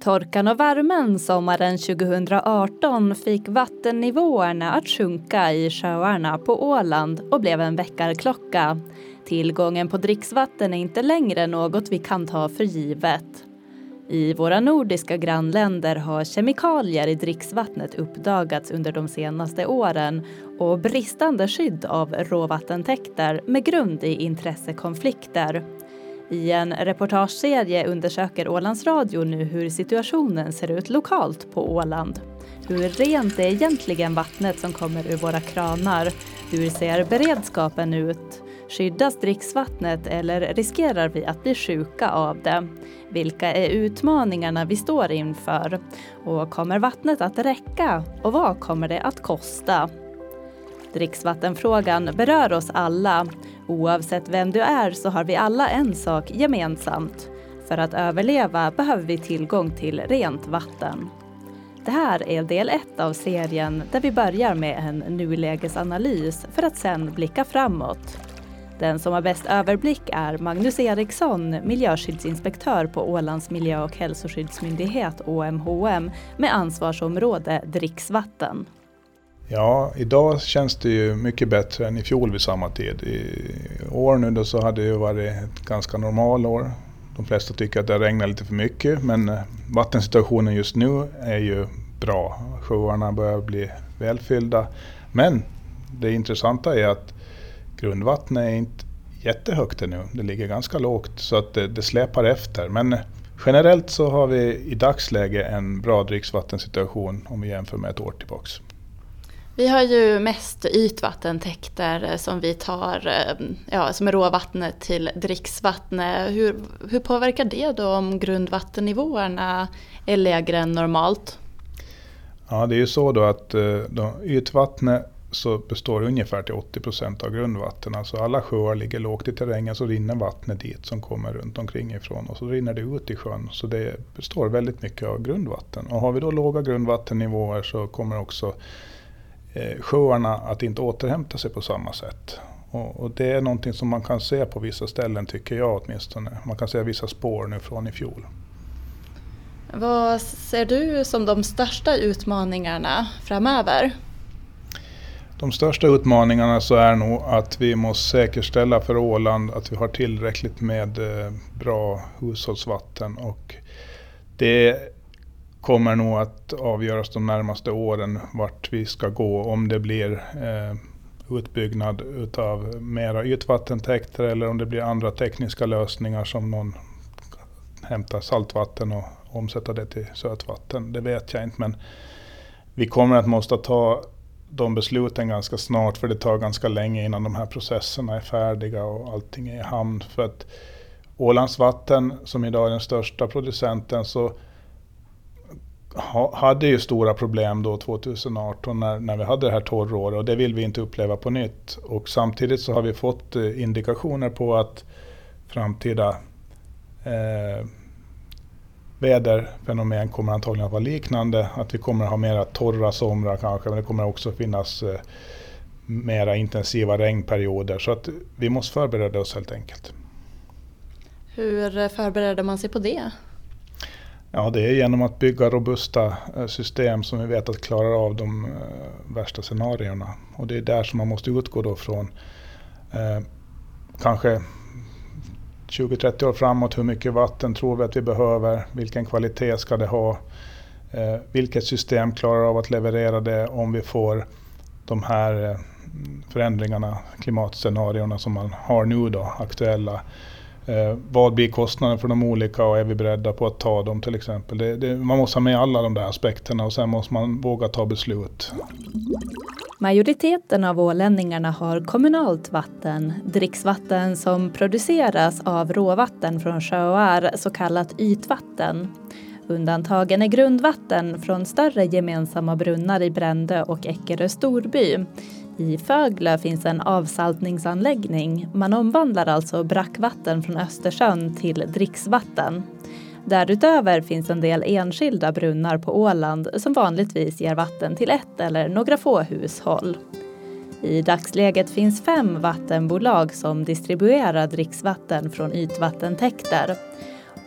Torkan och värmen sommaren 2018 fick vattennivåerna att sjunka i sjöarna på Åland och blev en väckarklocka. Tillgången på dricksvatten är inte längre något vi kan ta för givet. I våra nordiska grannländer har kemikalier i dricksvattnet uppdagats under de senaste åren och bristande skydd av råvattentäkter med grund i intressekonflikter. I en reportageserie undersöker Ålands Radio nu hur situationen ser ut lokalt på Åland. Hur rent är egentligen vattnet som kommer ur våra kranar? Hur ser beredskapen ut? Skyddas dricksvattnet eller riskerar vi att bli sjuka av det? Vilka är utmaningarna vi står inför? Och kommer vattnet att räcka? Och vad kommer det att kosta? Dricksvattenfrågan berör oss alla. Oavsett vem du är så har vi alla en sak gemensamt. För att överleva behöver vi tillgång till rent vatten. Det här är del ett av serien där vi börjar med en nulägesanalys för att sen blicka framåt. Den som har bäst överblick är Magnus Eriksson, miljöskyddsinspektör på Ålands miljö och hälsoskyddsmyndighet OMHM med ansvarsområde dricksvatten. Ja, idag känns det ju mycket bättre än i fjol vid samma tid. I år nu då så hade det ju varit ett ganska normalt år. De flesta tycker att det regnar lite för mycket men eh, vattensituationen just nu är ju bra. Sjöarna börjar bli välfyllda. Men det intressanta är att grundvattnet är inte jättehögt ännu. Det ligger ganska lågt så att det, det släpar efter. Men eh, generellt så har vi i dagsläget en bra dricksvattensituation om vi jämför med ett år tillbaks. Vi har ju mest ytvattentäkter eh, som vi tar eh, ja, som är råvattnet till dricksvatten. Hur, hur påverkar det då om grundvattennivåerna är lägre än normalt? Ja, det är ju så då att eh, då, ytvattnet så består ungefär till 80 procent av grundvatten. Alltså alla sjöar ligger lågt i terrängen så rinner vattnet dit som kommer runt omkring ifrån och så rinner det ut i sjön. Så det består väldigt mycket av grundvatten. Och har vi då låga grundvattennivåer så kommer också sjöarna att inte återhämta sig på samma sätt. Och, och, det är någonting som man kan se på vissa ställen tycker jag åtminstone. Man kan se vissa spår nu från i fjol. Vad ser du som de största utmaningarna framöver? De största utmaningarna så är nog att vi måste säkerställa för Åland att vi har tillräckligt med eh, bra hushållsvatten. Och det kommer nog att avgöras de närmaste åren vart vi ska gå. Om det blir eh, utbyggnad utav mera ytvattentäkter eller om det blir andra tekniska lösningar som någon hämtar saltvatten och omsätter det till sötvatten. Det vet jag inte men vi kommer att måste ta de besluten ganska snart för det tar ganska länge innan de här processerna är färdiga och allting är i hamn. För att Ålands Vatten som idag är den största producenten så hade ju stora problem då 2018 när, när vi hade det här torråret och det vill vi inte uppleva på nytt. Och samtidigt så har vi fått eh, indikationer på att framtida eh, väderfenomen kommer antagligen att vara liknande. Att vi kommer att ha mera torra somrar kanske, men det kommer också finnas eh, mera intensiva regnperioder. Så att vi måste förbereda oss helt enkelt. Hur eh, förbereder man sig på det? Ja, det är genom att bygga robusta eh, system som vi vet att klarar av de eh, värsta scenarierna. Och det är där som man måste utgå då från. Eh, kanske 20-30 år framåt, hur mycket vatten tror vi att vi behöver? Vilken kvalitet ska det ha? Eh, vilket system klarar av att leverera det om vi får de här eh, förändringarna, klimatscenarierna som man har nu då, aktuella. Eh, vad blir kostnaden för de olika och är vi beredda på att ta dem till exempel? Det, det, man måste ha med alla de där aspekterna och sen måste man våga ta beslut. Majoriteten av ålänningarna har kommunalt vatten, dricksvatten som produceras av råvatten från sjöar, så kallat ytvatten. Undantagen är grundvatten från större gemensamma brunnar i Brändö och Eckerö storby. I Föglö finns en avsaltningsanläggning. Man omvandlar alltså brackvatten från Östersjön till dricksvatten. Därutöver finns en del enskilda brunnar på Åland som vanligtvis ger vatten till ett eller några få hushåll. I dagsläget finns fem vattenbolag som distribuerar dricksvatten från ytvattentäkter.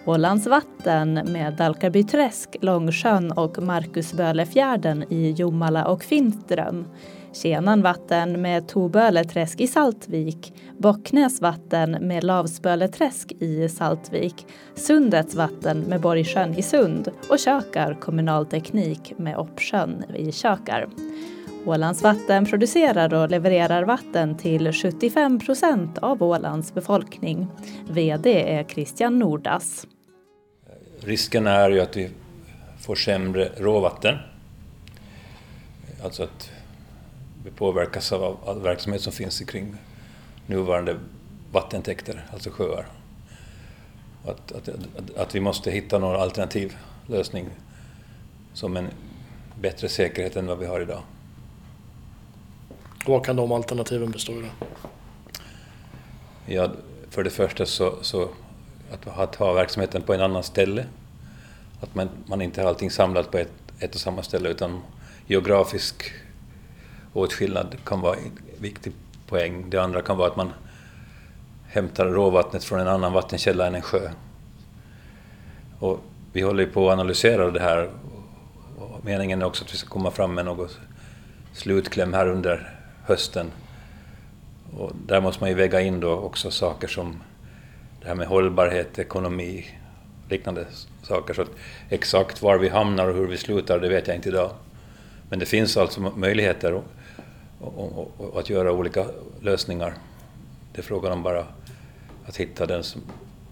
Ålands vatten med Dalkarbyträsk, Långsjön och Markusbölefjärden i Jomala och Finström. Tjänan vatten med Toböleträsk i Saltvik, Bocknäs vatten med Lavsböleträsk i Saltvik, Sundets vatten med Borgsjön i Sund och Kökar kommunalteknik med Oppsjön i Kökar. Ålands vatten producerar och levererar vatten till 75 procent av Ålands befolkning. VD är Christian Nordas. Risken är ju att vi får sämre råvatten. Alltså att vi påverkas av all verksamhet som finns kring nuvarande vattentäkter, alltså sjöar. Att, att, att, att vi måste hitta någon alternativ lösning som en bättre säkerhet än vad vi har idag. Vad kan de alternativen bestå i? Ja, för det första så, så att, att ha verksamheten på en annan ställe. Att man, man inte har allting samlat på ett, ett och samma ställe utan geografisk åtskillnad kan vara en viktig poäng. Det andra kan vara att man hämtar råvattnet från en annan vattenkälla än en sjö. Och vi håller på att analysera det här och meningen är också att vi ska komma fram med något slutkläm här under hösten. Och där måste man ju väga in då också saker som det här med hållbarhet, ekonomi, liknande saker. Så att exakt var vi hamnar och hur vi slutar, det vet jag inte idag. Men det finns alltså möjligheter och att göra olika lösningar. Det är frågan om bara att hitta den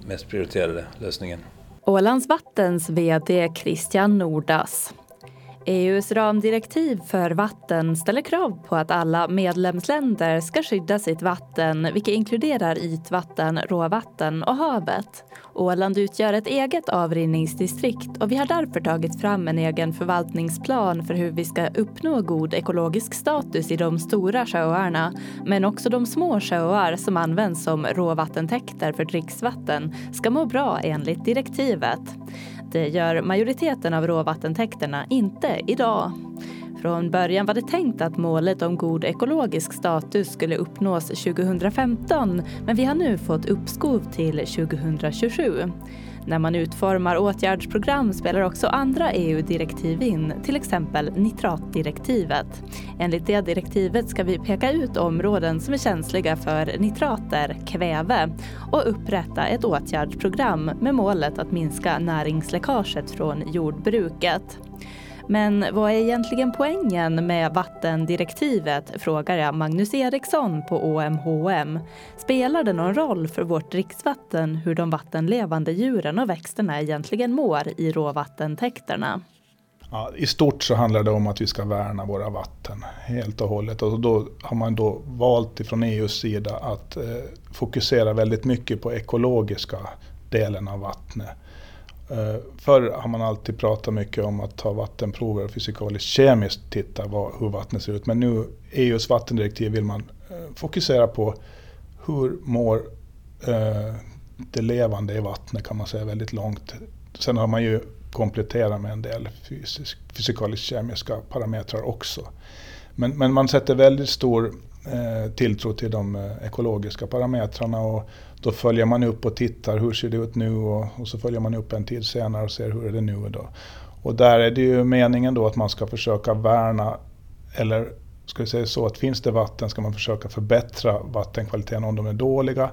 mest prioriterade lösningen. Ålands Vattens VD Christian Nordas EUs ramdirektiv för vatten ställer krav på att alla medlemsländer ska skydda sitt vatten vilket inkluderar ytvatten, råvatten och havet. Åland utgör ett eget avrinningsdistrikt och vi har därför tagit fram en egen förvaltningsplan för hur vi ska uppnå god ekologisk status i de stora sjöarna men också de små sjöar som används som råvattentäkter för dricksvatten ska må bra enligt direktivet. Det gör majoriteten av råvattentäkterna inte idag. Från början var det tänkt att målet om god ekologisk status skulle uppnås 2015 men vi har nu fått uppskov till 2027. När man utformar åtgärdsprogram spelar också andra EU-direktiv in, till exempel nitratdirektivet. Enligt det direktivet ska vi peka ut områden som är känsliga för nitrater, kväve och upprätta ett åtgärdsprogram med målet att minska näringsläckaget från jordbruket. Men vad är egentligen poängen med vattendirektivet, frågar jag Magnus Eriksson på OMHM. Spelar det någon roll för vårt dricksvatten hur de vattenlevande djuren och växterna egentligen mår i råvattentäkterna? Ja, I stort så handlar det om att vi ska värna våra vatten helt och hållet. Och då har man då valt från EUs sida att eh, fokusera väldigt mycket på ekologiska delen av vattnet. Eh, förr har man alltid pratat mycket om att ta vattenprover och fysikaliskt kemiskt titta vad, hur vattnet ser ut. Men nu EUs vattendirektiv vill man eh, fokusera på hur mår eh, det levande i vattnet kan man säga väldigt långt. Sen har man ju kompletterat med en del fysisk, fysikaliskt kemiska parametrar också. Men, men man sätter väldigt stor eh, tilltro till de eh, ekologiska parametrarna och då följer man upp och tittar hur ser det ut nu och, och så följer man upp en tid senare och ser hur är det nu. Då. Och där är det ju meningen då att man ska försöka värna, eller ska vi säga så att finns det vatten ska man försöka förbättra vattenkvaliteten om de är dåliga.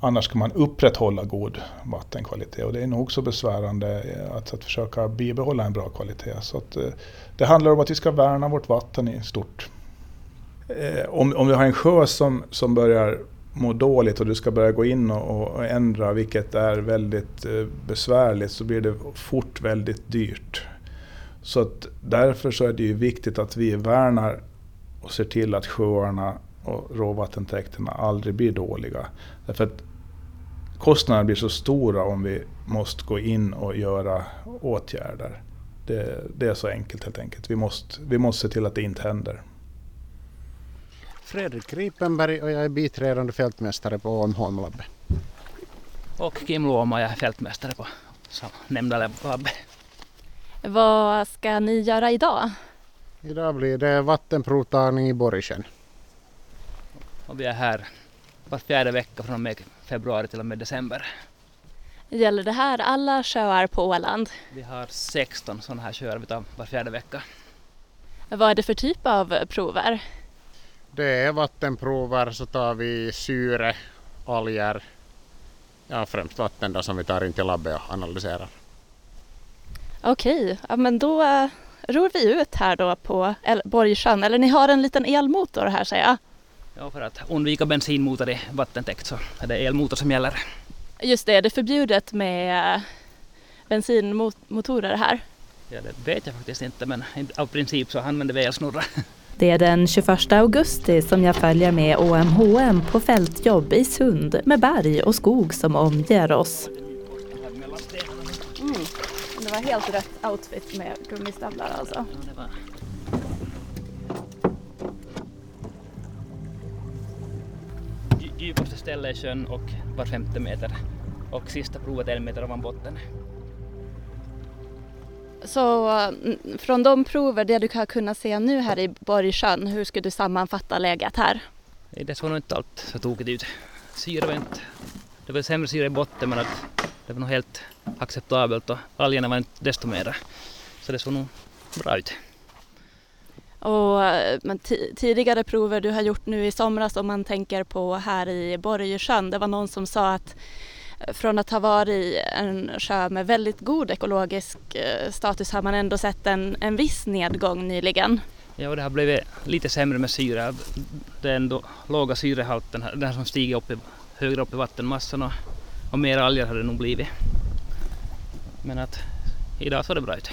Annars ska man upprätthålla god vattenkvalitet och det är nog så besvärande eh, att, att försöka bibehålla en bra kvalitet. Så att, eh, det handlar om att vi ska värna vårt vatten i stort. Eh, om, om vi har en sjö som, som börjar må dåligt och du ska börja gå in och, och ändra, vilket är väldigt eh, besvärligt, så blir det fort väldigt dyrt. Så att därför så är det ju viktigt att vi värnar och ser till att sjöarna och råvattentäkterna aldrig blir dåliga. Därför att kostnaderna blir så stora om vi måste gå in och göra åtgärder. Det, det är så enkelt helt enkelt. Vi måste, vi måste se till att det inte händer. Fredrik Ripenberg och jag är biträdande fältmästare på Ånholmlabbet. Och Kim Luoma, jag är fältmästare på nämnda labbet. Vad ska ni göra idag? Idag blir det vattenprovtagning i Borgsjön. Och vi är här var fjärde vecka från och med februari till och med december. Gäller det här alla sjöar på Åland? Vi har 16 sådana här sjöar vi tar var fjärde vecka. Vad är det för typ av prover? Det är vattenprover så tar vi syre, alger, ja främst vatten då som vi tar in till labbet och analyserar. Okej, ja, men då eh, ror vi ut här då på El- Borgsjön. Eller ni har en liten elmotor här säger jag. Ja, för att undvika bensinmotor i vattentäkt så är det elmotor som gäller. Just det, det är förbjudet med eh, bensinmotorer här. Ja, det vet jag faktiskt inte men av princip så använder vi elsnurra. Det är den 21 augusti som jag följer med OMHM på fältjobb i Sund med berg och skog som omger oss. Mm, det var helt rätt outfit med gummistövlar alltså. Djupaste stället är sjön och var femte meter. Och sista provet är en meter ovan botten. Så mm, från de prover, det du har kunnat se nu här i Borgsjön, hur skulle du sammanfatta läget här? Det såg nog inte allt så tokigt ut. Syre var inte... Det var sämre syre i botten men att det var nog helt acceptabelt och algerna var inte desto mera. Så det såg nog bra ut. Och men ti- tidigare prover du har gjort nu i somras om man tänker på här i Borgesjön, det var någon som sa att från att ha varit en sjö med väldigt god ekologisk eh, status har man ändå sett en, en viss nedgång nyligen. Ja, och det har blivit lite sämre med syre. Det är ändå låga syrehalten, den som stiger upp i, högre upp i vattenmassan och, och mer alger har det nog blivit. Men att idag såg det bra ut.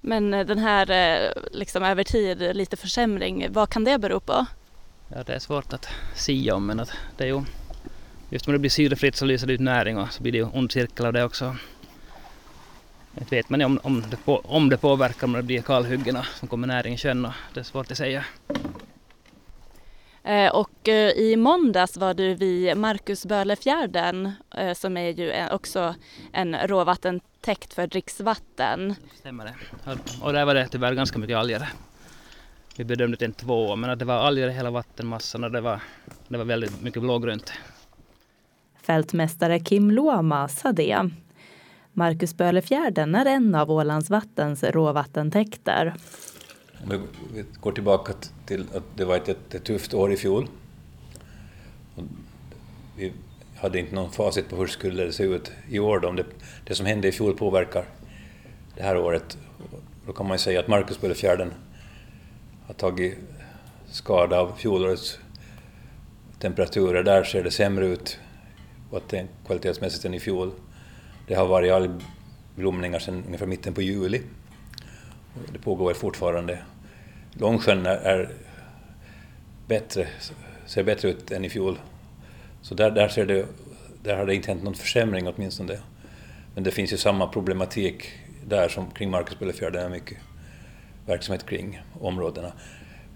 Men eh, den här eh, liksom över tid lite försämring, vad kan det bero på? Ja, det är svårt att sia om men att det är ju just när det blir syrefritt så lyser det ut näring och så blir det ju ond cirkel av det också. Inte vet man ju om, om, det på, om det påverkar om det blir kalhyggen som kommer näring i sjön och det är svårt att säga. Eh, Och eh, i måndags var du vid Marcusbölefjärden eh, som är ju också en råvattentäkt för dricksvatten. Stämmer det. Och- där var det tyvärr ganska mycket alger. Vi bedömde till en två men att det var alger i hela vattenmassan och det var, det var väldigt mycket blågrönt. Fältmästare Kim Luoma sa det. Marcusbölefjärden är en av Ålands vattens råvattentäkter. Om vi går tillbaka till att det var ett jättetufft år i fjol. Och Vi hade inte någon facit på hur skulle det se ut i år då, om det, det som hände i fjol påverkar det här året. Då kan man ju säga att Marcusbölefjärden har tagit skada av fjolårets temperaturer. Där ser det sämre ut vatten- kvalitetsmässigt än i fjol. Det har varit algblomningar sedan ungefär mitten på juli. Det pågår fortfarande. Långsjön är, är bättre, ser bättre ut än i fjol. Så där, där, ser det, där har det inte hänt någon försämring åtminstone. Men det finns ju samma problematik där som kring Marcusbölefjärden. Det är mycket verksamhet kring områdena.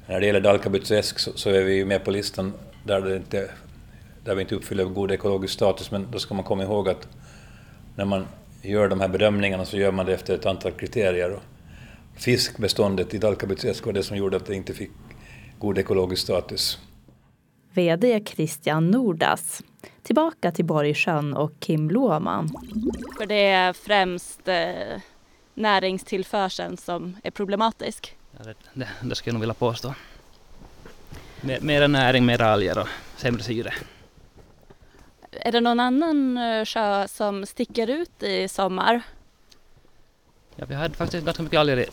När det gäller Dalkabytsäsk så, så är vi ju med på listan där, det inte, där vi inte uppfyller god ekologisk status. Men då ska man komma ihåg att när man gör de här bedömningarna så gör man det efter ett antal kriterier. Och fiskbeståndet i Dalkabytsäsk var det som gjorde att det inte fick god ekologisk status. VD Christian Nordas. Tillbaka till Borgsjön och Kim Luoma. För det är främst eh, näringstillförseln som är problematisk. Ja, det, det, det skulle jag nog vilja påstå. Mer, mera näring, mera alger och sämre syre. Är det någon annan eh, sjö som sticker ut i sommar? Ja, vi hade faktiskt ganska mycket alger i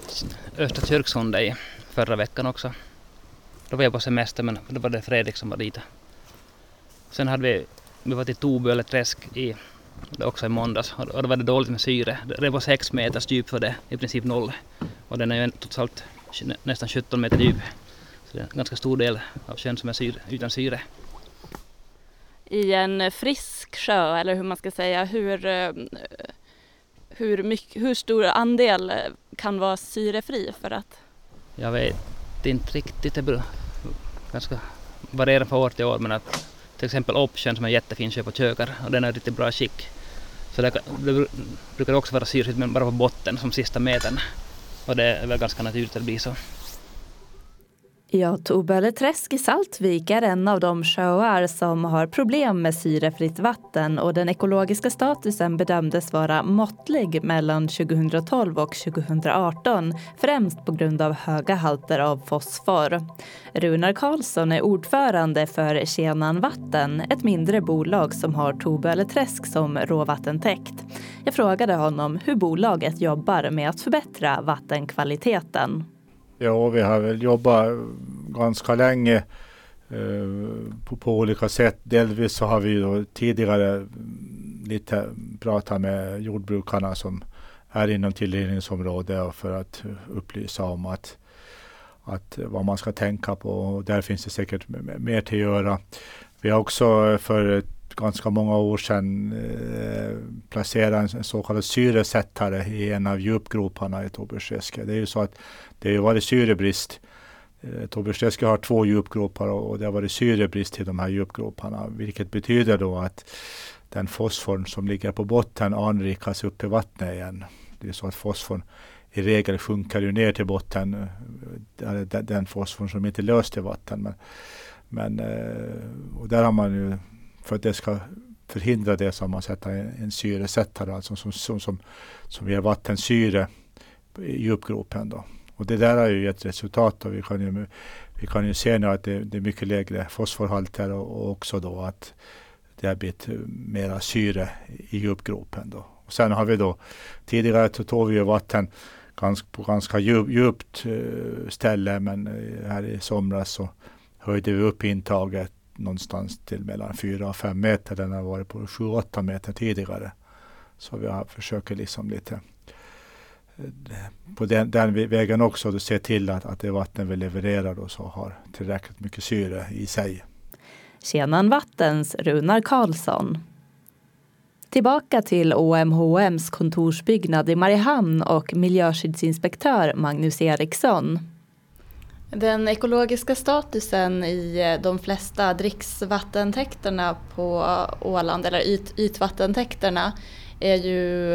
Östra Kyrksunda i förra veckan också. Då var jag på semester men då var det Fredrik som var dit. Sen hade vi, vi var till Toböleträsk i, också i måndags och då var det dåligt med syre. Det var sex meters djup för det, i princip noll. Och den är ju totalt nä- nästan 17 meter djup. Så det är en ganska stor del av sjön som är syre, utan syre. I en frisk sjö, eller hur man ska säga, hur, eh, hur, mycket, hur stor andel eh, kan vara syrefri för att Jag vet inte riktigt, det beror ganska varierar från år till år men att till exempel Opsjön som är en jättefin sjö på Kökar och den är i riktigt bra skick. Så det, det brukar också vara syrefritt men bara på botten som sista metern. Och det är väl ganska naturligt att det blir så. Ja, Toböleträsk i Saltvik är en av de sjöar som har problem med syrefritt vatten och den ekologiska statusen bedömdes vara måttlig mellan 2012 och 2018 främst på grund av höga halter av fosfor. Runar Karlsson är ordförande för Tjänan Vatten, ett mindre bolag som har Toböleträsk som råvattentäkt. Jag frågade honom hur bolaget jobbar med att förbättra vattenkvaliteten. Ja, vi har väl jobbat ganska länge eh, på, på, olika sätt. Delvis så har vi då tidigare lite pratat med jordbrukarna som är inom tillrinningsområdet för att upplysa om att, att vad man ska tänka på. Och där finns det säkert mer till att göra. Vi har också för ganska många år sedan eh, placerat en så kallad syresättare i en av djupgroparna i Tobersträske. Det är ju så att det har varit syrebrist. Eh, har två djupgropar och det har varit syrebrist i de här djupgroparna. Vilket betyder då att den fosforn som ligger på botten anrikas upp i vattnet igen. Det är så att fosforn i regel sjunker ju ner till botten. Eh, den fosforn som inte löst i vatten. Men, men, eh, och där har man ju, för att det ska förhindra det så har man satt en, en syresättare alltså som, som, som, som ger vattensyre i djupgropen. Då. Och det där har ju gett resultat och vi kan ju, vi kan ju se nu att det, det är mycket lägre fosforhalter och, och, också då att det har blivit mera syre i djupgropen. Då. Och sen har vi då tidigare tog vi ju vatten ganska, på ganska djup, djupt eh, ställe men eh, här i somras så höjde vi upp intaget någonstans till mellan 4 och 5 meter. Den har varit på 7-8 meter tidigare. Så vi har försöker liksom lite på den, den vägen också se till att, att det vatten vi levererar då så har tillräckligt mycket syre i sig. Tjänan Vattens Runar Karlsson. Tillbaka till OMHMs kontorsbyggnad i Mariehamn och miljöskyddsinspektör Magnus Eriksson. Den ekologiska statusen i de flesta dricksvattentäkterna på Åland, eller yt, ytvattentäkterna, är ju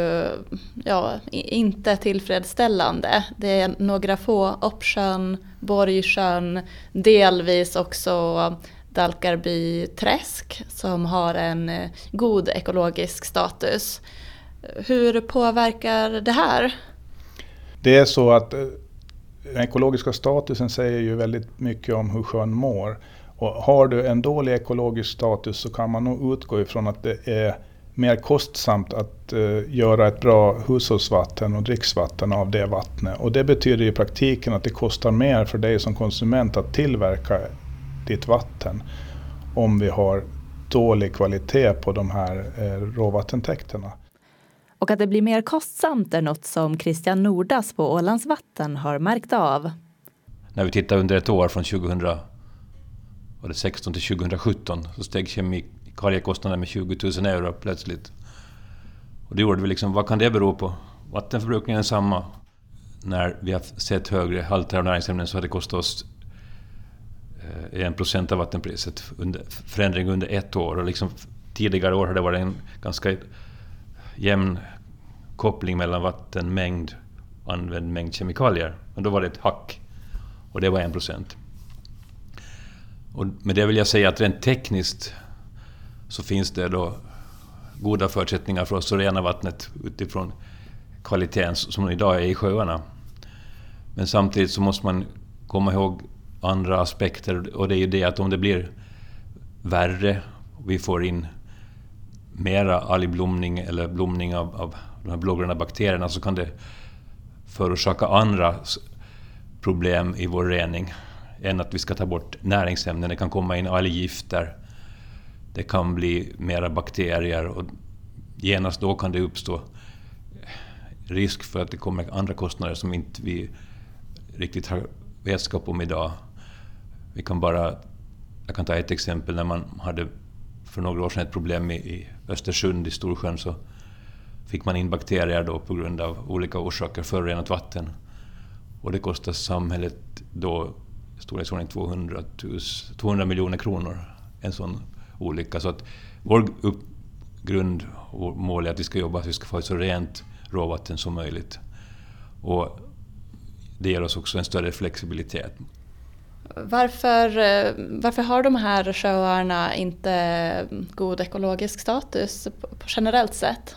ja, inte tillfredsställande. Det är några få Oppsjön, Borgsjön, delvis också Dalkarby träsk som har en eh, god ekologisk status. Hur påverkar det här? Det är så att eh, den ekologiska statusen säger ju väldigt mycket om hur sjön mår. Och har du en dålig ekologisk status så kan man nog utgå ifrån att det är mer kostsamt att uh, göra ett bra hushållsvatten och dricksvatten av det vattnet. Och det betyder i praktiken att det kostar mer för dig som konsument att tillverka ditt vatten om vi har dålig kvalitet på de här uh, råvattentäkterna. Och att det blir mer kostsamt är något som Christian Nordas på Ålands vatten har märkt av. När vi tittar under ett år från 2016 till 2017 så steg kemi karriärkostnaden med 20 000 euro plötsligt. Och det gjorde vi liksom, vad kan det bero på? Vattenförbrukningen är samma. När vi har sett högre halter av näringsämnen så har det kostat oss eh, en procent av vattenpriset. Under, förändring under ett år. Och liksom, tidigare år har det varit en ganska jämn koppling mellan vattenmängd och använd mängd kemikalier. Men då var det ett hack. Och det var en procent. Och med det vill jag säga att rent tekniskt så finns det då goda förutsättningar för oss att rena vattnet utifrån kvaliteten som idag är i sjöarna. Men samtidigt så måste man komma ihåg andra aspekter och det är ju det att om det blir värre och vi får in mera algblomning eller blomning av, av de här blågröna bakterierna så kan det förorsaka andra problem i vår rening än att vi ska ta bort näringsämnen. Det kan komma in alggifter det kan bli mera bakterier och genast då kan det uppstå risk för att det kommer andra kostnader som inte vi riktigt har vetskap om idag. Vi kan bara, jag kan ta ett exempel när man hade för några år sedan ett problem i, Östersund i Storsjön så fick man in bakterier då på grund av olika orsaker, förorenat vatten. Och det kostade samhället då storleksordning 200, 200 miljoner kronor, en sån olycka. Så att vår upp, grund och mål är att vi ska jobba så att vi ska få ett så rent råvatten som möjligt. Och det ger oss också en större flexibilitet. Varför, eh, varför har de här sjöarna inte god ekologisk status generellt sett?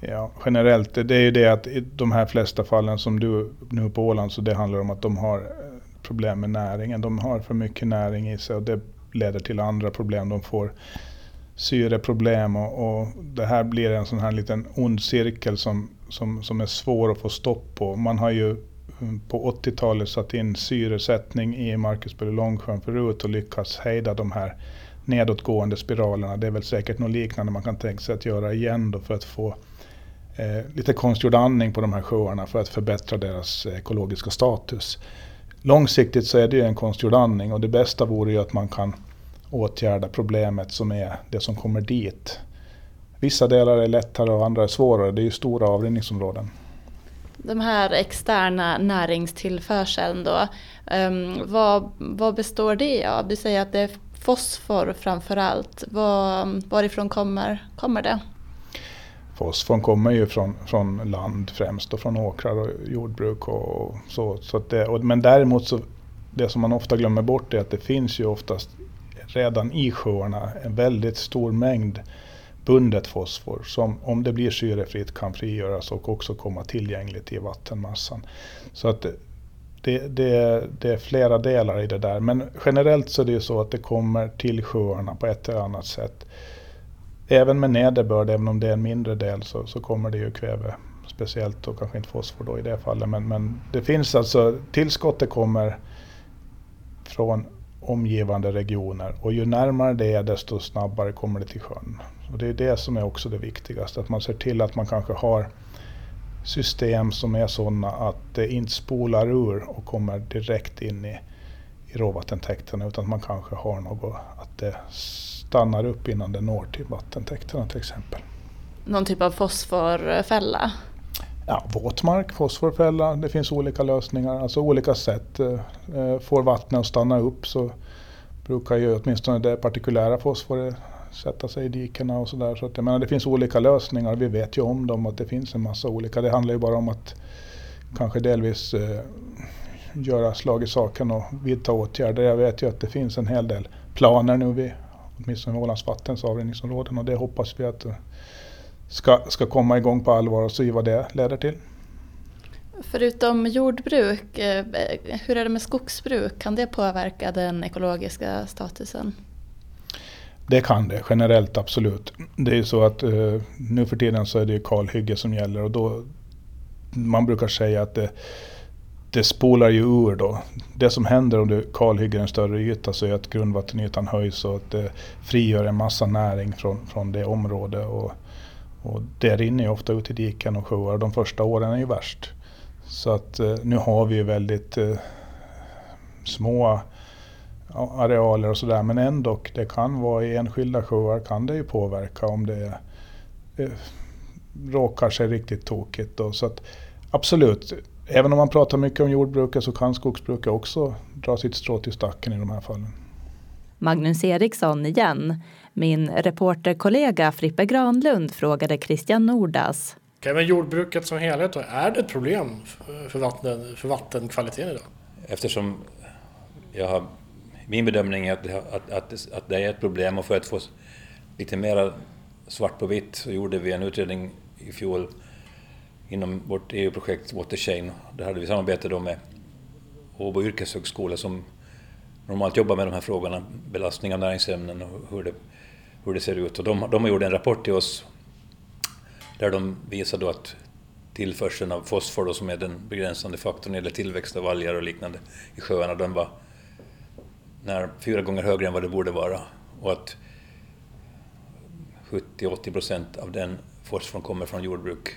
Ja, generellt, det är ju det att i de här flesta fallen som du nu på Åland så det handlar om att de har eh, problem med näringen. De har för mycket näring i sig och det leder till andra problem. De får syreproblem och, och det här blir en sån här liten ond cirkel som, som, som är svår att få stopp på. Man har ju mm, på 80-talet satt in syresättning i Marcusberg och Långsjön förut och lyckats hejda de här nedåtgående spiralerna. Det är väl säkert något liknande man kan tänka sig att göra igen då för att få eh, lite konstgjord andning på de här sjöarna för att förbättra deras eh, ekologiska status. Långsiktigt så är det ju en konstgjord andning och det bästa vore ju att man kan åtgärda problemet som är det som kommer dit. Vissa delar är lättare och andra är svårare. Det är ju stora avrinningsområden. De här externa näringstillförseln då, ehm, vad, vad består det av? Du säger att det är fosfor framför allt. Var, varifrån kommer, kommer det? Fosforn kommer ju från, från land främst och från åkrar och jordbruk och så. så det, och, men däremot så det som man ofta glömmer bort är att det finns ju oftast redan i sjöarna en väldigt stor mängd bundet fosfor som om det blir syrefritt kan frigöras och också komma tillgängligt i vattenmassan. Så att det, det, det, är flera delar i det där. Men generellt så är det ju så att det kommer till sjöarna på ett eller annat sätt. Även med nederbörd, även om det är en mindre del, så, så kommer det ju kväve. Speciellt och kanske inte fosfor då i det fallet. Men, men det finns alltså, tillskottet kommer från omgivande regioner. Och ju närmare det är desto snabbare kommer det till sjön. Och det är det som är också det viktigaste, att man ser till att man kanske har system som är sådana att det inte spolar ur och kommer direkt in i, i råvattentäkterna utan att man kanske har något att det stannar upp innan det når till vattentäkterna till exempel. Någon typ av fosforfälla? Ja, våtmark, fosforfälla, det finns olika lösningar, alltså olika sätt. Eh, får vattnet att stanna upp så brukar ju åtminstone det partikulära fosforet sätta sig i dikena och sådär. Så att, jag menar, det finns olika lösningar, vi vet ju om dem att det finns en massa olika. Det handlar ju bara om att kanske delvis eh, göra slag i saken och vidta åtgärder. Jag vet ju att det finns en hel del planer nu vid åtminstone Ålands vattens avrinningsområden och det hoppas vi att ska, ska komma igång på allvar och se vad det leder till. Förutom jordbruk, eh, hur är det med skogsbruk? Kan det påverka den ekologiska statusen? Det kan det generellt absolut. Det är ju så att uh, nu för tiden så är det kalhygge som gäller och då man brukar säga att det, det spolar ju ur då. Det som händer om du kalhygger en större yta så är att grundvattenytan höjs och att det frigör en massa näring från, från det området. Och, och det rinner ju ofta ut i diken och sjöar. De första åren är ju värst. Så att eh, nu har vi ju väldigt eh, små arealer och sådär. Men ändå, det kan vara i enskilda sjöar kan det ju påverka om det eh, råkar sig riktigt tokigt. Då. Så att, absolut, även om man pratar mycket om jordbruket så kan skogsbruket också dra sitt strå till stacken i de här fallen. Magnus Eriksson igen. Min reporterkollega Frippe Granlund frågade Christian Nordas. Även jordbruket som helhet, då, är det ett problem för, vatten, för vattenkvaliteten idag? Eftersom jag har min bedömning är att, att, att, att det är ett problem och för att få lite mer svart på vitt så gjorde vi en utredning i fjol inom vårt EU-projekt Waterchain. Där hade vi samarbete då med Åbo yrkeshögskola som normalt jobbar med de här frågorna, belastning av näringsämnen och hur det, hur det ser ut. Och de, de har gjort en rapport till oss där de visar då att tillförseln av fosfor, då, som är den begränsande faktorn när det gäller tillväxt av alger och liknande i sjöarna, den var när fyra gånger högre än vad det borde vara och att 70-80 procent av den fosforn kommer från jordbruk,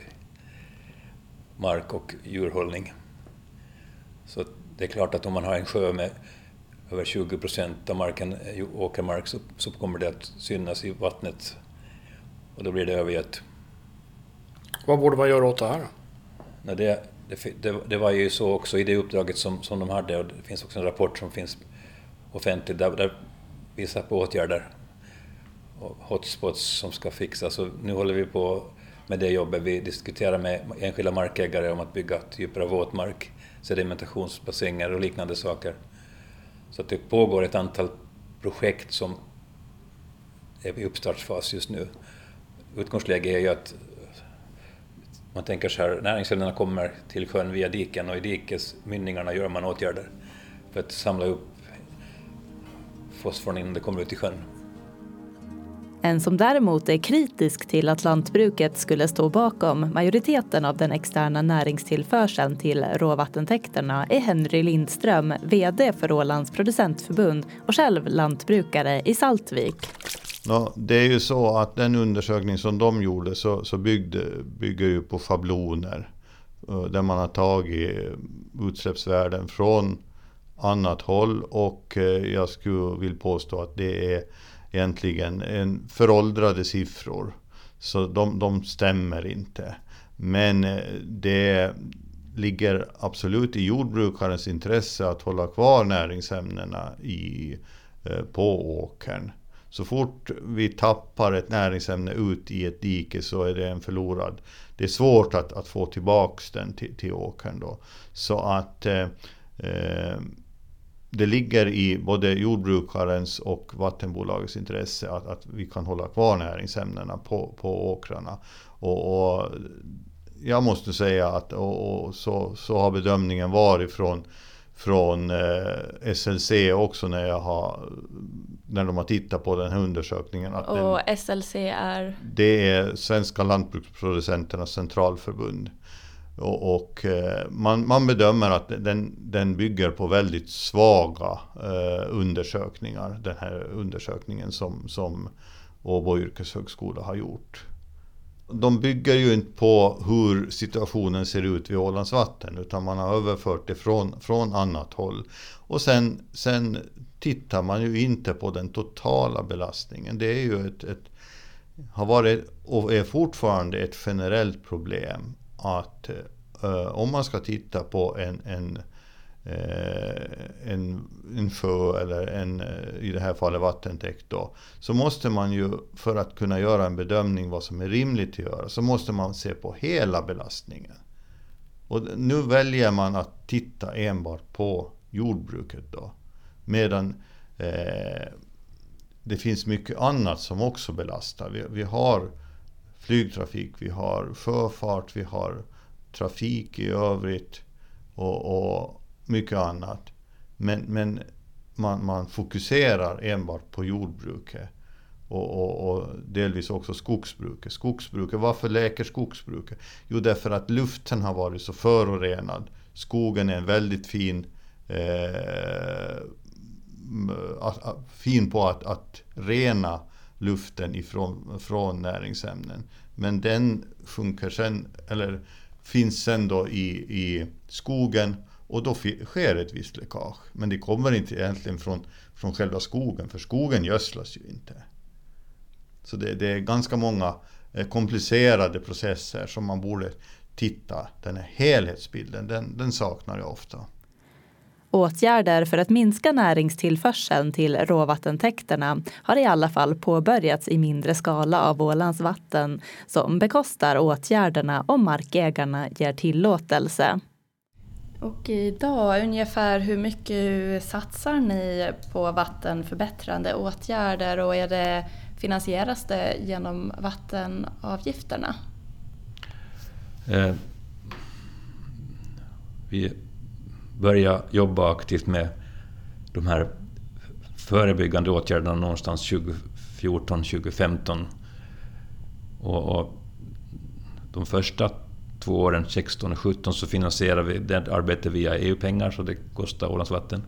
mark och djurhållning. Så det är klart att om man har en sjö med över 20 procent av marken åkermark så, så kommer det att synas i vattnet och då blir det övergött. Vad borde man göra åt det här? Nej, det, det, det, var ju så också i det uppdraget som, som de hade och det finns också en rapport som finns offentligt där, där visar på åtgärder och hotspots som ska fixas. Och nu håller vi på med det jobbet. Vi diskuterar med enskilda markägare om att bygga typer av våtmark, sedimentationsbassänger och liknande saker Så att det pågår ett antal projekt som är i uppstartsfas just nu. Utgångsläget är ju att man tänker så här, näringsämnena kommer till sjön via diken och i dikesmynningarna gör man åtgärder för att samla upp fosforn innan det kommer ut i sjön. En som däremot är kritisk till att lantbruket skulle stå bakom majoriteten av den externa näringstillförseln till råvattentäkterna är Henry Lindström, VD för Ålands producentförbund och själv lantbrukare i Saltvik. Ja, det är ju så att den undersökning som de gjorde så, så byggde, bygger ju på schabloner. Eh, där man har tagit eh, utsläppsvärden från annat håll och eh, jag skulle vilja påstå att det är egentligen en föråldrade siffror. Så de, de stämmer inte. Men eh, det ligger absolut i jordbrukarens intresse att hålla kvar näringsämnena i, eh, på åkern. Så fort vi tappar ett näringsämne ut i ett dike så är det en förlorad. Det är svårt att, att få tillbaks den till, till åkern då. Så att eh, eh det ligger i både jordbrukarens och vattenbolagets intresse att, att vi kan hålla kvar näringsämnena på, på åkrarna. Och, och jag måste säga att och, och så, så har bedömningen varit från från eh, SLC också när, jag har, när de har tittat på den här undersökningen. Att och den, SLC är? Det är Svenska Lantbruksproducenternas Centralförbund. Och, och eh, man, man, bedömer att den, den bygger på väldigt svaga eh, undersökningar. Den här undersökningen som, som Åbo yrkeshögskola har gjort de bygger ju inte på hur situationen ser ut vid Ålands vatten utan man har överfört det från, från annat håll. Och sen, sen tittar man ju inte på den totala belastningen. Det är ju ett, ett har varit och är fortfarande ett generellt problem att eh, om man ska titta på en, en eh, en, en sjö eller en, eh, i det här fallet vattentäkt då, så måste man ju för att kunna göra en bedömning vad som är rimligt att göra, så måste man se på hela belastningen. Och nu väljer man att titta enbart på jordbruket då. Medan eh, det finns mycket annat som också belastar. Vi, vi har flygtrafik, vi har sjöfart, vi har trafik i övrigt. och, och mycket annat. Men, men man, man fokuserar enbart på jordbruket. Och, och, och, delvis också skogsbruket. Skogsbruket, varför läker skogsbruket? Jo, därför att luften har varit så förorenad. Skogen är en väldigt fin, eh, fin på att, att rena luften ifrån från näringsämnen. Men den funkar sen, eller finns sen då i, i skogen och då sker ett visst läckage. Men det kommer inte egentligen från, från själva skogen, för skogen gödslas ju inte. Så det, det är ganska många eh, komplicerade processer som man borde titta. Den här helhetsbilden, den, den saknar jag ofta. Åtgärder för att minska näringstillförseln till råvattentäkterna har i alla fall påbörjats i mindre skala av Ålands vatten som bekostar åtgärderna om markägarna ger tillåtelse. Och idag, ungefär hur mycket satsar ni på vattenförbättrande åtgärder och är det, finansieras det genom vattenavgifterna? Eh, vi börja jobba aktivt med de här förebyggande åtgärderna någonstans 2014-2015. Och, och de första två åren, 16 och 17, så finansierar vi det arbetet via EU-pengar, så det kostar Ålands vatten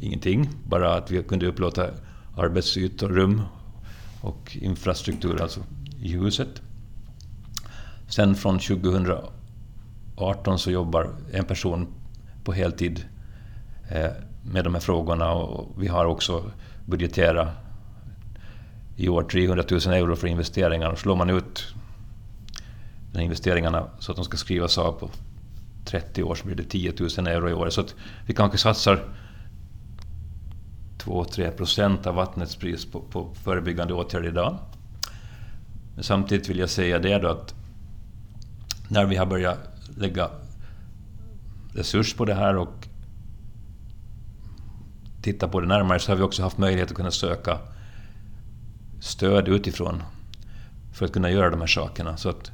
ingenting. Bara att vi kunde upplåta arbetsytor, rum och infrastruktur alltså i huset. Sen från 2018 så jobbar en person på heltid eh, med de här frågorna och vi har också budgeterat i år 300 000 euro för investeringar. Slår man ut de investeringarna så att de ska skrivas av på 30 år så blir det 10 000 euro i år. Så att vi kanske satsar 2-3 procent av vattnets pris på, på förebyggande åtgärder idag. Men samtidigt vill jag säga det då att när vi har börjat lägga resurs på det här och titta på det närmare så har vi också haft möjlighet att kunna söka stöd utifrån för att kunna göra de här sakerna. Så att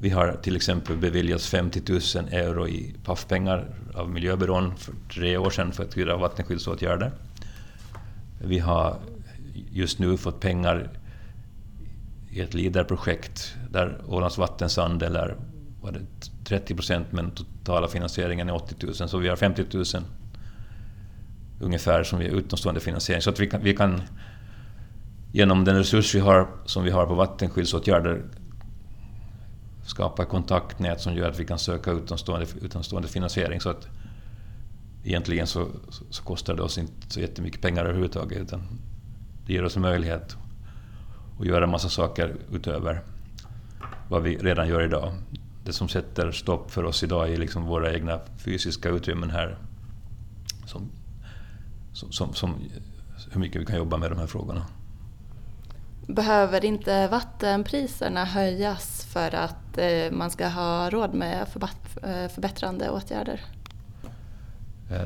vi har till exempel beviljats 50 000 euro i PAF-pengar av Miljöbyrån för tre år sedan för att göra vattenskyddsåtgärder. Vi har just nu fått pengar i ett LIDAR-projekt där Ålands vattensandel är var det 30 procent men totala finansieringen är 80 000 så vi har 50 000 ungefär som vi är utomstående finansiering. Så att vi kan, vi kan genom den resurs vi har, som vi har på vattenskyddsåtgärder skapa kontaktnät som gör att vi kan söka utomstående, utomstående finansiering. Så att egentligen så, så, kostar det oss inte så jättemycket pengar överhuvudtaget utan det ger oss en möjlighet att göra massa saker utöver vad vi redan gör idag. Det som sätter stopp för oss idag är liksom våra egna fysiska utrymmen här. Som, som, som, hur mycket vi kan jobba med de här frågorna. Behöver inte vattenpriserna höjas för att eh, man ska ha råd med eh, förbättrande åtgärder? Eh,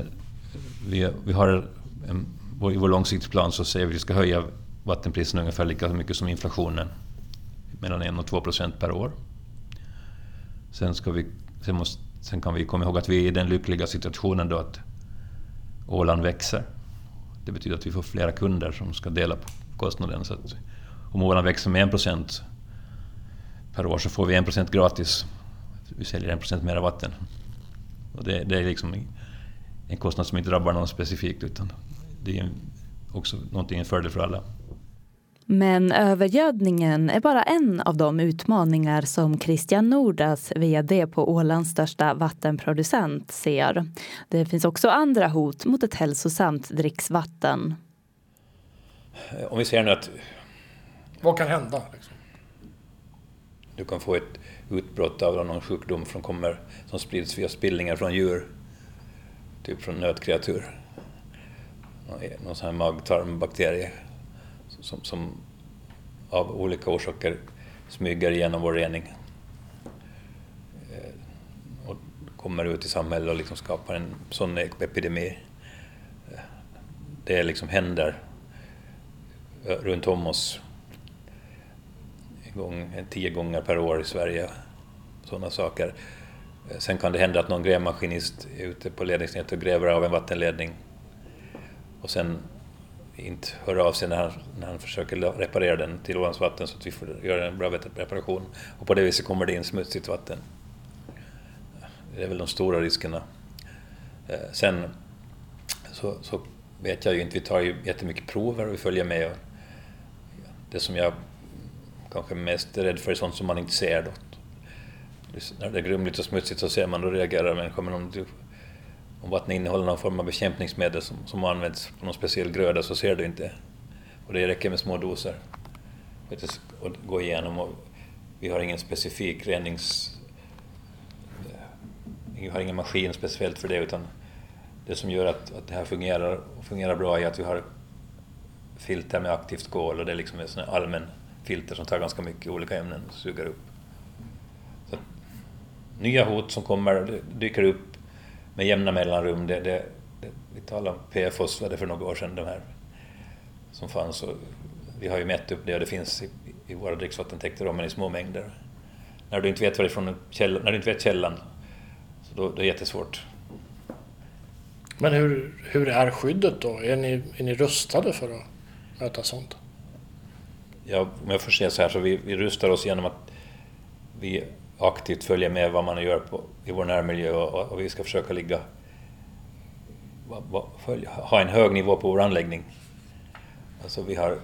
vi, vi har en, I vår långsiktsplan så säger vi att vi ska höja vattenpriserna ungefär lika mycket som inflationen. Mellan 1 och 2 procent per år. Sen, ska vi, sen, måste, sen kan vi komma ihåg att vi är i den lyckliga situationen då att Åland växer. Det betyder att vi får flera kunder som ska dela på kostnaden. Så att om Åland växer med 1 procent per år så får vi 1 procent gratis. Vi säljer 1 procent mera vatten. Och det, det, är liksom en kostnad som inte drabbar någon specifikt utan det är också någonting en fördel för alla. Men övergödningen är bara en av de utmaningar som Christian Nordas, vd på Ålands största vattenproducent, ser. Det finns också andra hot mot ett hälsosamt dricksvatten. Om vi ser nu att... Vad kan hända? Liksom? Du kan få ett utbrott av någon sjukdom som, kommer, som sprids via spillningar från djur, typ från nötkreatur. Någon sån här magtarmbakterie som, som av olika orsaker smyger igenom vår rening eh, och kommer ut i samhället och liksom skapar en sån epidemi. Det liksom händer runt om oss en gång, tio gånger per år i Sverige. Sådana saker. Sen kan det hända att någon grävmaskinist är ute på ledningsnätet och gräver av en vattenledning och sen inte hör av sig när han, när han försöker reparera den till ovans vatten så att vi får göra en bra reparation. Och på det viset kommer det in smutsigt vatten. Det är väl de stora riskerna. Eh, sen så, så vet jag ju inte, vi tar ju jättemycket prover och vi följer med. Det som jag kanske mest är rädd för är sånt som man inte ser. Då. När det är grumligt och smutsigt så ser man, då reagerar människor. Men om du om vattnet innehåller någon form av bekämpningsmedel som, som används på någon speciell gröda så ser du inte. Och det räcker med små doser att gå igenom. Och vi har ingen specifik renings... Eh, vi har ingen maskin speciellt för det utan det som gör att, att det här fungerar, fungerar bra är att vi har filter med aktivt kol och det är liksom en sån allmän filter som tar ganska mycket olika ämnen och suger upp. Så, nya hot som kommer, dyker upp med jämna mellanrum. Det, det, det, vi talade om PFOS var det för några år sedan, de här som fanns. Och vi har ju mätt upp det och det finns i, i våra dricksvattentäkter, men i små mängder. När du inte vet varifrån källan, när du inte vet källan, så då, då är det jättesvårt. Men hur, hur är skyddet då? Är ni, är ni rustade för att möta sånt? Ja, om jag får säga så här, så vi, vi rustar oss genom att vi aktivt följa med vad man gör på, i vår närmiljö och, och vi ska försöka ligga, följa, ha en hög nivå på vår anläggning. Alltså vi har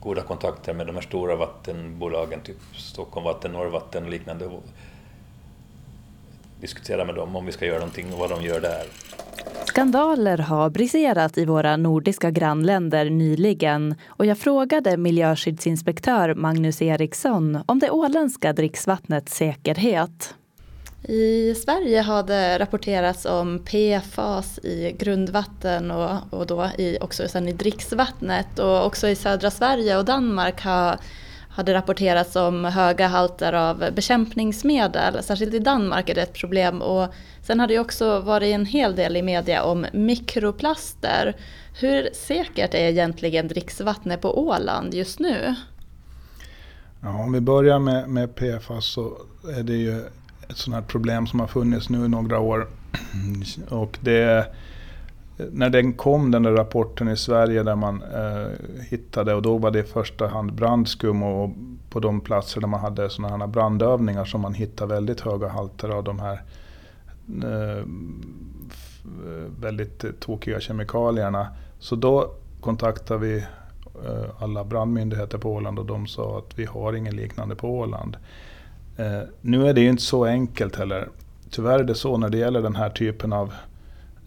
goda kontakter med de här stora vattenbolagen, typ Stockholm Vatten, Norrvatten och liknande. Diskutera med dem om vi ska göra någonting och vad de gör där. Skandaler har briserat i våra nordiska grannländer nyligen och jag frågade miljöskyddsinspektör Magnus Eriksson om det åländska dricksvattnets säkerhet. I Sverige har det rapporterats om PFAS i grundvatten och, och då i, också sen i dricksvattnet och också i södra Sverige och Danmark har hade rapporterats om höga halter av bekämpningsmedel. Särskilt i Danmark är det ett problem. Och sen har det också varit en hel del i media om mikroplaster. Hur säkert är egentligen dricksvattnet på Åland just nu? Ja, om vi börjar med, med PFAS så alltså, är det ju ett sådant här problem som har funnits nu i några år. Och det, när den kom, den där rapporten i Sverige där man eh, hittade, och då var det i första hand brandskum och på de platser där man hade sådana här brandövningar som man hittade väldigt höga halter av de här eh, eh, väldigt tokiga kemikalierna. Så då kontaktade vi eh, alla brandmyndigheter på Åland och de sa att vi har ingen liknande på Åland. Eh, nu är det ju inte så enkelt heller. Tyvärr är det så när det gäller den här typen av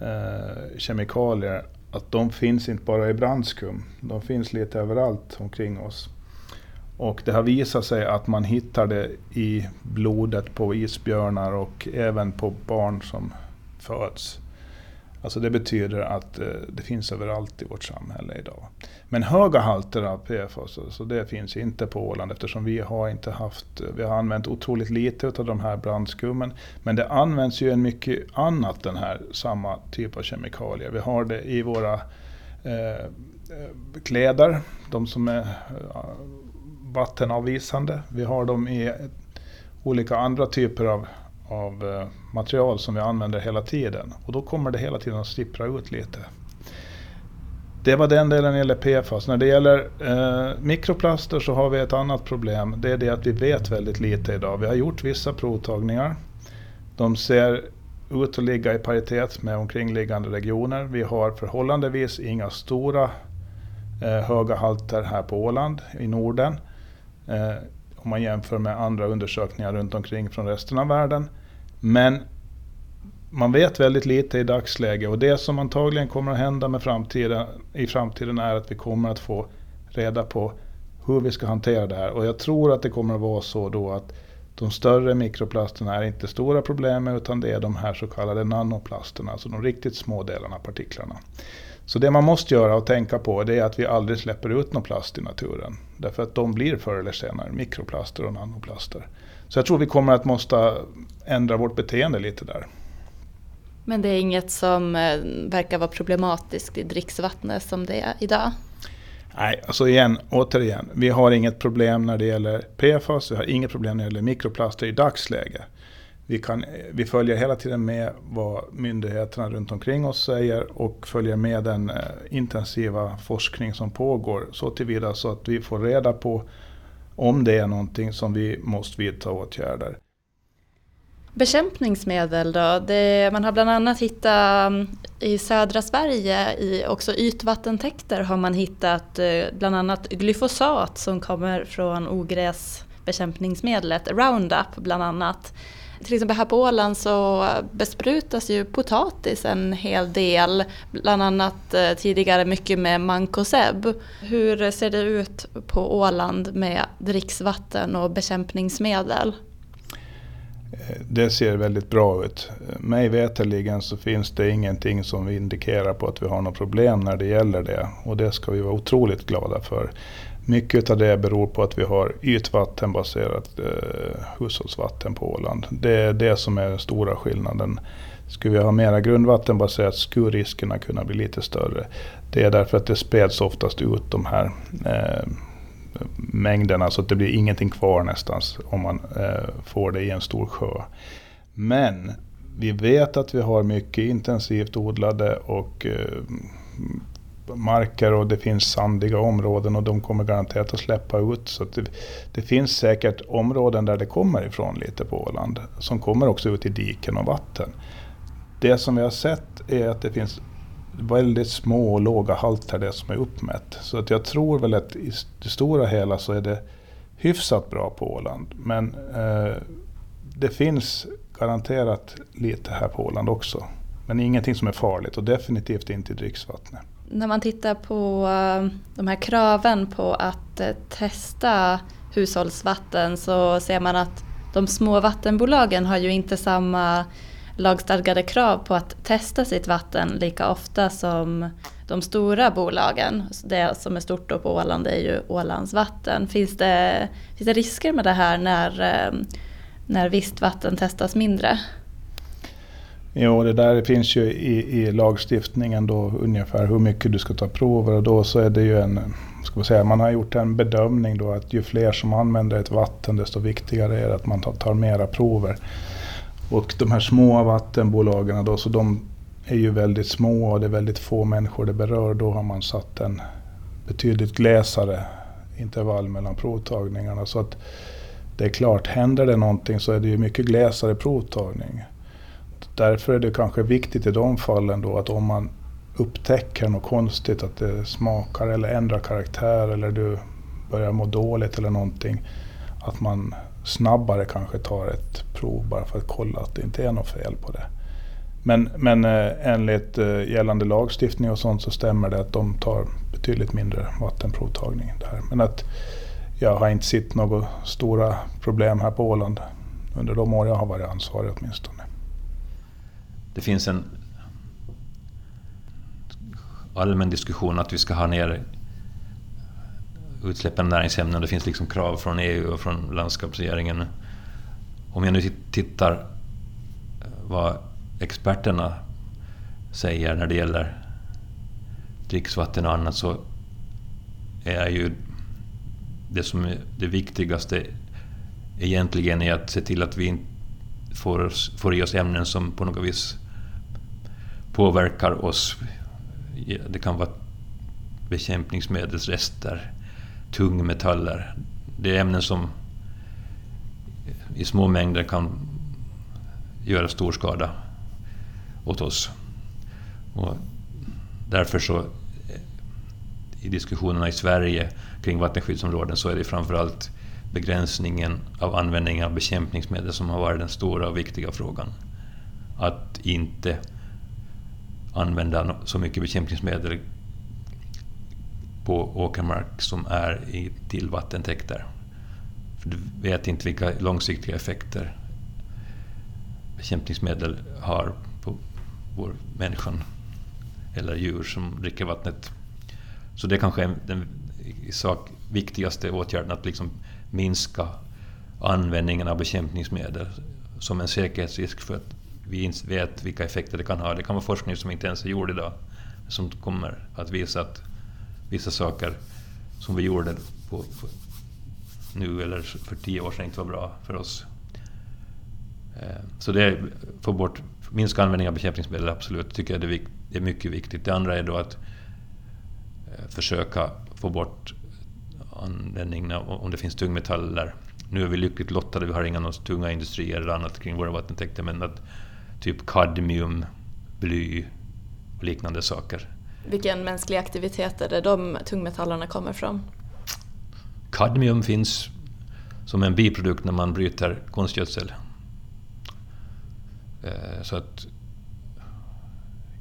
eh, kemikalier att de finns inte bara i brandskum. De finns lite överallt omkring oss. Och det har visat sig att man hittar det i blodet på isbjörnar och även på barn som föds. Alltså det betyder att eh, det finns överallt i vårt samhälle idag. Men höga halter av PFAS, så det finns inte på Åland eftersom vi har inte haft, eh, vi har använt otroligt lite av de här brandskummen. Men det används ju en mycket annat, den här samma typ av kemikalier. Vi har det i våra eh, eh kläder, de som är vattenavvisande. Vi har dem i olika andra typer av av eh, material som vi använder hela tiden. Och då kommer det hela tiden att sippra ut lite. Det var den delen när det gäller PFAS. När det gäller eh, mikroplaster så har vi ett annat problem. Det är det att vi vet väldigt lite idag. Vi har gjort vissa provtagningar. De ser ut att ligga i paritet med omkringliggande regioner. Vi har förhållandevis inga stora eh, höga halter här på Åland i Norden. Eh, om man jämför med andra undersökningar runt omkring från resten av världen. Men man vet väldigt lite i dagsläget och det som antagligen kommer att hända med framtiden, i framtiden är att vi kommer att få reda på hur vi ska hantera det här. Och jag tror att det kommer att vara så då att de större mikroplasterna är inte stora problemet utan det är de här så kallade nanoplasterna, alltså de riktigt små delarna, partiklarna. Så det man måste göra och tänka på det är att vi aldrig släpper ut någon plast i naturen. Därför att de blir förr eller senare mikroplaster och nanoplaster. Så jag tror vi kommer att måste ändra vårt beteende lite där. Men det är inget som eh, verkar vara problematiskt i dricksvattnet som det är idag? Nej, alltså igen, återigen. Vi har inget problem när det gäller PFAS, vi har inget problem när det gäller mikroplaster i dagsläget. Vi, kan, vi följer hela tiden med vad myndigheterna runt omkring oss säger och följer med den eh, intensiva forskning som pågår så tillvida så att vi får reda på om det är någonting som vi måste vidta åtgärder. Bekämpningsmedel då? Det, man har bland annat hittat mm, i södra Sverige, i också ytvattentäkter har man hittat eh, bland annat glyfosat som kommer från ogräsbekämpningsmedlet Roundup bland annat till exempel här på Åland så besprutas ju potatis en hel del. Bland annat eh, tidigare mycket med mankoseb. Hur ser det ut på Åland med dricksvatten och bekämpningsmedel? Det ser väldigt bra ut. Mig veterligen så finns det ingenting som indikerar på att vi har något problem när det gäller det. Och det ska vi vara otroligt glada för. Mycket av det beror på att vi har ytvattenbaserat eh, hushållsvatten på Åland. Det är det som är den stora skillnaden. Skulle vi ha mera grundvattenbaserat skulle riskerna kunna bli lite större. Det är därför att det späds oftast ut de här eh, mängderna så att det blir ingenting kvar nästan om man eh, får det i en stor sjö. Men vi vet att vi har mycket intensivt odlade och eh, marker och det finns sandiga områden och de kommer garanterat att släppa ut. Så det, det, finns säkert områden där det kommer ifrån lite på Åland som kommer också ut i diken och vatten. Det som vi har sett är att det finns väldigt små och låga halter det som är uppmätt. Så att jag tror väl att i det stora hela så är det hyfsat bra på Åland. Men eh, det finns garanterat lite här på Åland också. Men ingenting som är farligt och definitivt inte i dricksvattnet när man tittar på eh, de här kraven på att eh, testa hushållsvatten så ser man att de små vattenbolagen har ju inte samma lagstadgade krav på att testa sitt vatten lika ofta som de stora bolagen. Det som är stort då på Åland är ju Ålands vatten. Finns det, finns det risker med det här när, eh, när visst vatten testas mindre? Jo, det där finns ju i, i lagstiftningen då ungefär hur mycket du ska ta prover och då så är det ju en, ska man säga, man har gjort en bedömning då att ju fler som använder ett vatten desto viktigare är det att man tar, tar mera prover. Och de här små vattenbolagen då, så de är ju väldigt små och det är väldigt få människor det berör. Då har man satt en betydligt glesare intervall mellan provtagningarna. Så att det är klart, händer det någonting så är det ju mycket glesare provtagning. Därför är det kanske viktigt i de fallen då att om man upptäcker något konstigt, att det smakar eller ändrar karaktär eller du börjar må dåligt eller någonting, att man snabbare kanske tar ett prov bara för att kolla att det inte är något fel på det. Men, men eh, enligt eh, gällande lagstiftning och sånt så stämmer det att de tar betydligt mindre vattenprovtagning. Där. Men att jag har inte sett några stora problem här på Åland under de år jag har varit ansvarig åtminstone. Det finns en allmän diskussion att vi ska ha ner utsläppen av näringsämnen. Det finns liksom krav från EU och från landskapsregeringen. Om jag nu tittar eh, vad experterna säger när det gäller dricksvatten och annat så är ju det som är det viktigaste egentligen är att se till att vi inte får, får i oss ämnen som på något vis påverkar oss. Det kan vara bekämpningsmedelsrester, tungmetaller. Det är ämnen som i små mängder kan göra stor skada åt oss. Och därför så i diskussionerna i Sverige kring vattenskyddsområden så är det framförallt begränsningen av användningen av bekämpningsmedel som har varit den stora och viktiga frågan. Att inte använda så mycket bekämpningsmedel på åkermark som är i, till vattentäkter. För du vet inte vilka långsiktiga effekter bekämpningsmedel har på vår människan eller djur som dricker vattnet. Så det kanske är den i sak viktigaste åtgärden, att liksom minska användningen av bekämpningsmedel som en säkerhetsrisk för att vi inte vet vilka effekter det kan ha. Det kan vara forskning som inte ens är gjord idag, som kommer att visa att vissa saker som vi gjorde på, på nu eller för tio år sedan inte var bra för oss. Eh, så det få bort, minska användningen av bekämpningsmedel, absolut, tycker jag det är mycket viktigt. Det andra är då att eh, försöka få bort användningen av, om det finns tungmetaller. Nu är vi lyckligt lottade, vi har inga tunga industrier eller annat kring våra vattentäkter, men att typ kadmium, bly och liknande saker. Vilken mänsklig aktivitet är det de tungmetallerna kommer från? Kadmium finns som en biprodukt när man bryter konstgödsel. Eh, så att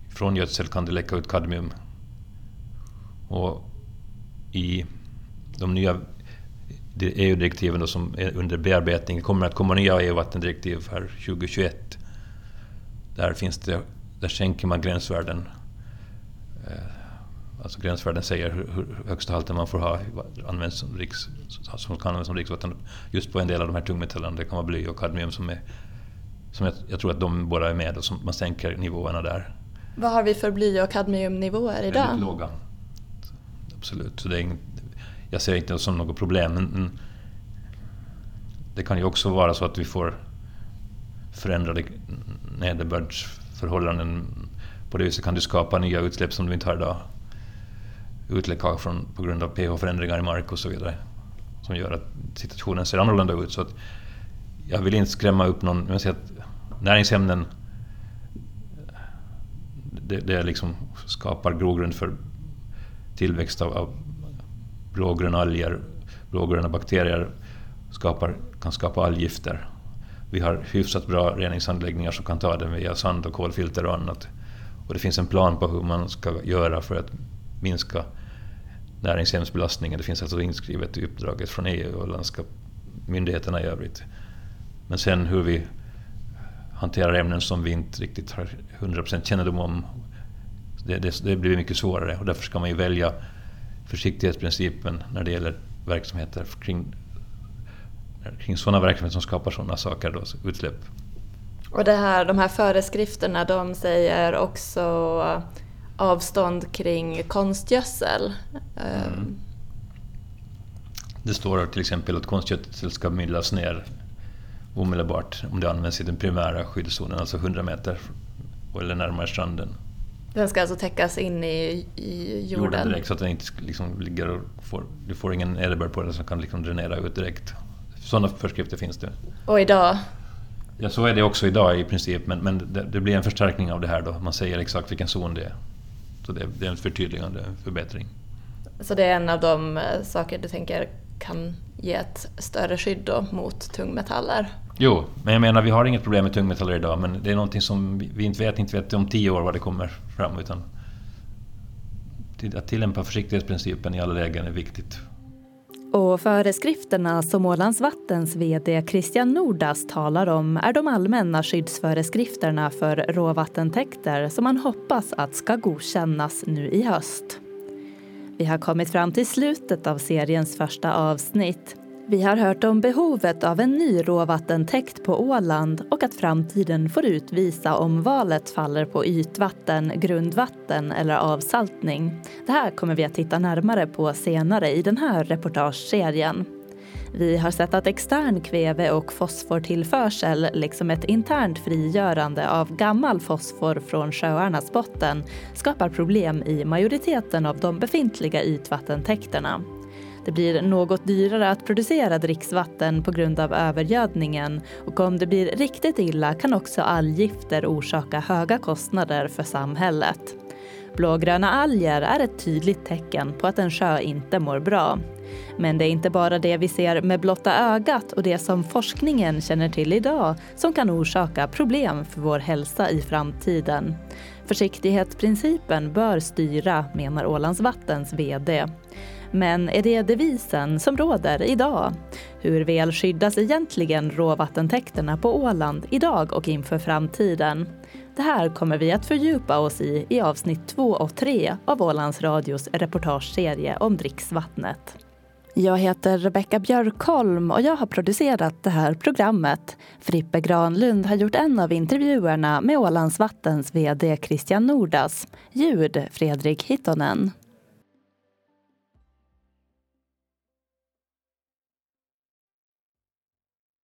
från gödsel kan det läcka ut kadmium. Och i de nya EU-direktiven som är under bearbetning, det kommer att komma nya EU-vattendirektiv för 2021. Där, finns det, där sänker man gränsvärden. Eh, alltså gränsvärden säger hur högsta halten man får ha används som, riks, som kan användas som dricksvatten. Just på en del av de här tungmetallerna, det kan vara bly och kadmium som är som jag, jag, tror att de båda är med och som man sänker nivåerna där. Vad har vi för bly och kadmiumnivåer idag? Väldigt låga. Absolut. Så det är inget, jag ser inte det som något problem. Men det kan ju också vara så att vi får förändrade nederbördsförhållanden. På det viset kan du skapa nya utsläpp som du inte har idag. Utläckage från, på grund av pH-förändringar i mark och så vidare. Som gör att situationen ser annorlunda ut. Så att jag vill inte skrämma upp någon. Jag säger att näringsämnen det, det liksom skapar grogrund för tillväxt av, av blågröna alger, blågröna bakterier skapar, kan skapa alggifter. Vi har hyfsat bra reningsanläggningar som kan ta den via sand och kolfilter och annat. Och det finns en plan på hur man ska göra för att minska näringshemsbelastningen. Det finns alltså inskrivet i uppdraget från EU och myndigheterna i övrigt. Men sen hur vi hanterar ämnen som vi inte riktigt har 100% kännedom om Det, det, det blir mycket svårare och därför ska man ju välja försiktighetsprincipen när det gäller verksamheter kring, kring sådana verksamheter som skapar sådana saker, då, utsläpp. Och det här, de här föreskrifterna de säger också avstånd kring konstgödsel. Mm. Det står till exempel att konstgödsel ska myllas ner omedelbart om det används i den primära skyddszonen, alltså 100 meter eller närmare stranden. Den ska alltså täckas in i, i jorden? Jorden direkt så att den inte liksom ligger och får, du får ingen nederbörd på den som kan liksom dränera ut direkt. Sådana föreskrifter finns det. Och idag? Ja, så är det också idag i princip, men, men det, det, blir en förstärkning av det här då. Man säger exakt vilken zon det är. Så det, det är en förtydligande förbättring. Så det är en av de eh, saker du tänker kan ge ett större skydd då mot tungmetaller? Jo, men jag menar vi har inget problem med tungmetaller idag men det är någonting som vi inte vet, inte vet om tio år vad det kommer fram utan att tillämpa försiktighetsprincipen i alla lägen är viktigt. Och föreskrifterna som Ålands Vattens VD Christian Nordas talar om är de allmänna skyddsföreskrifterna för råvattentäkter som man hoppas att ska godkännas nu i höst. Vi har kommit fram till slutet av seriens första avsnitt. Vi har hört om behovet av en ny råvattentäkt på Åland och att framtiden får utvisa om valet faller på ytvatten, grundvatten eller avsaltning. Det här kommer vi att titta närmare på senare i den här reportageserien. Vi har sett att extern kväve och fosfortillförsel liksom ett internt frigörande av gammal fosfor från sjöarnas botten skapar problem i majoriteten av de befintliga ytvattentäkterna. Det blir något dyrare att producera dricksvatten på grund av övergödningen och om det blir riktigt illa kan också alggifter orsaka höga kostnader för samhället. Blågröna alger är ett tydligt tecken på att en sjö inte mår bra. Men det är inte bara det vi ser med blotta ögat och det som forskningen känner till idag som kan orsaka problem för vår hälsa i framtiden. Försiktighetsprincipen bör styra, menar Ålands Vattens VD. Men är det devisen som råder idag? Hur väl skyddas egentligen råvattentäkterna på Åland idag och inför framtiden? Det här kommer vi att fördjupa oss i i avsnitt 2 och 3 av Ålands Radios reportageserie om dricksvattnet. Jag heter Rebecka Björkholm och jag har producerat det här programmet. Frippe Granlund har gjort en av intervjuerna med Ålands Vattens VD Christian Nordas. Ljud Fredrik Hittonen.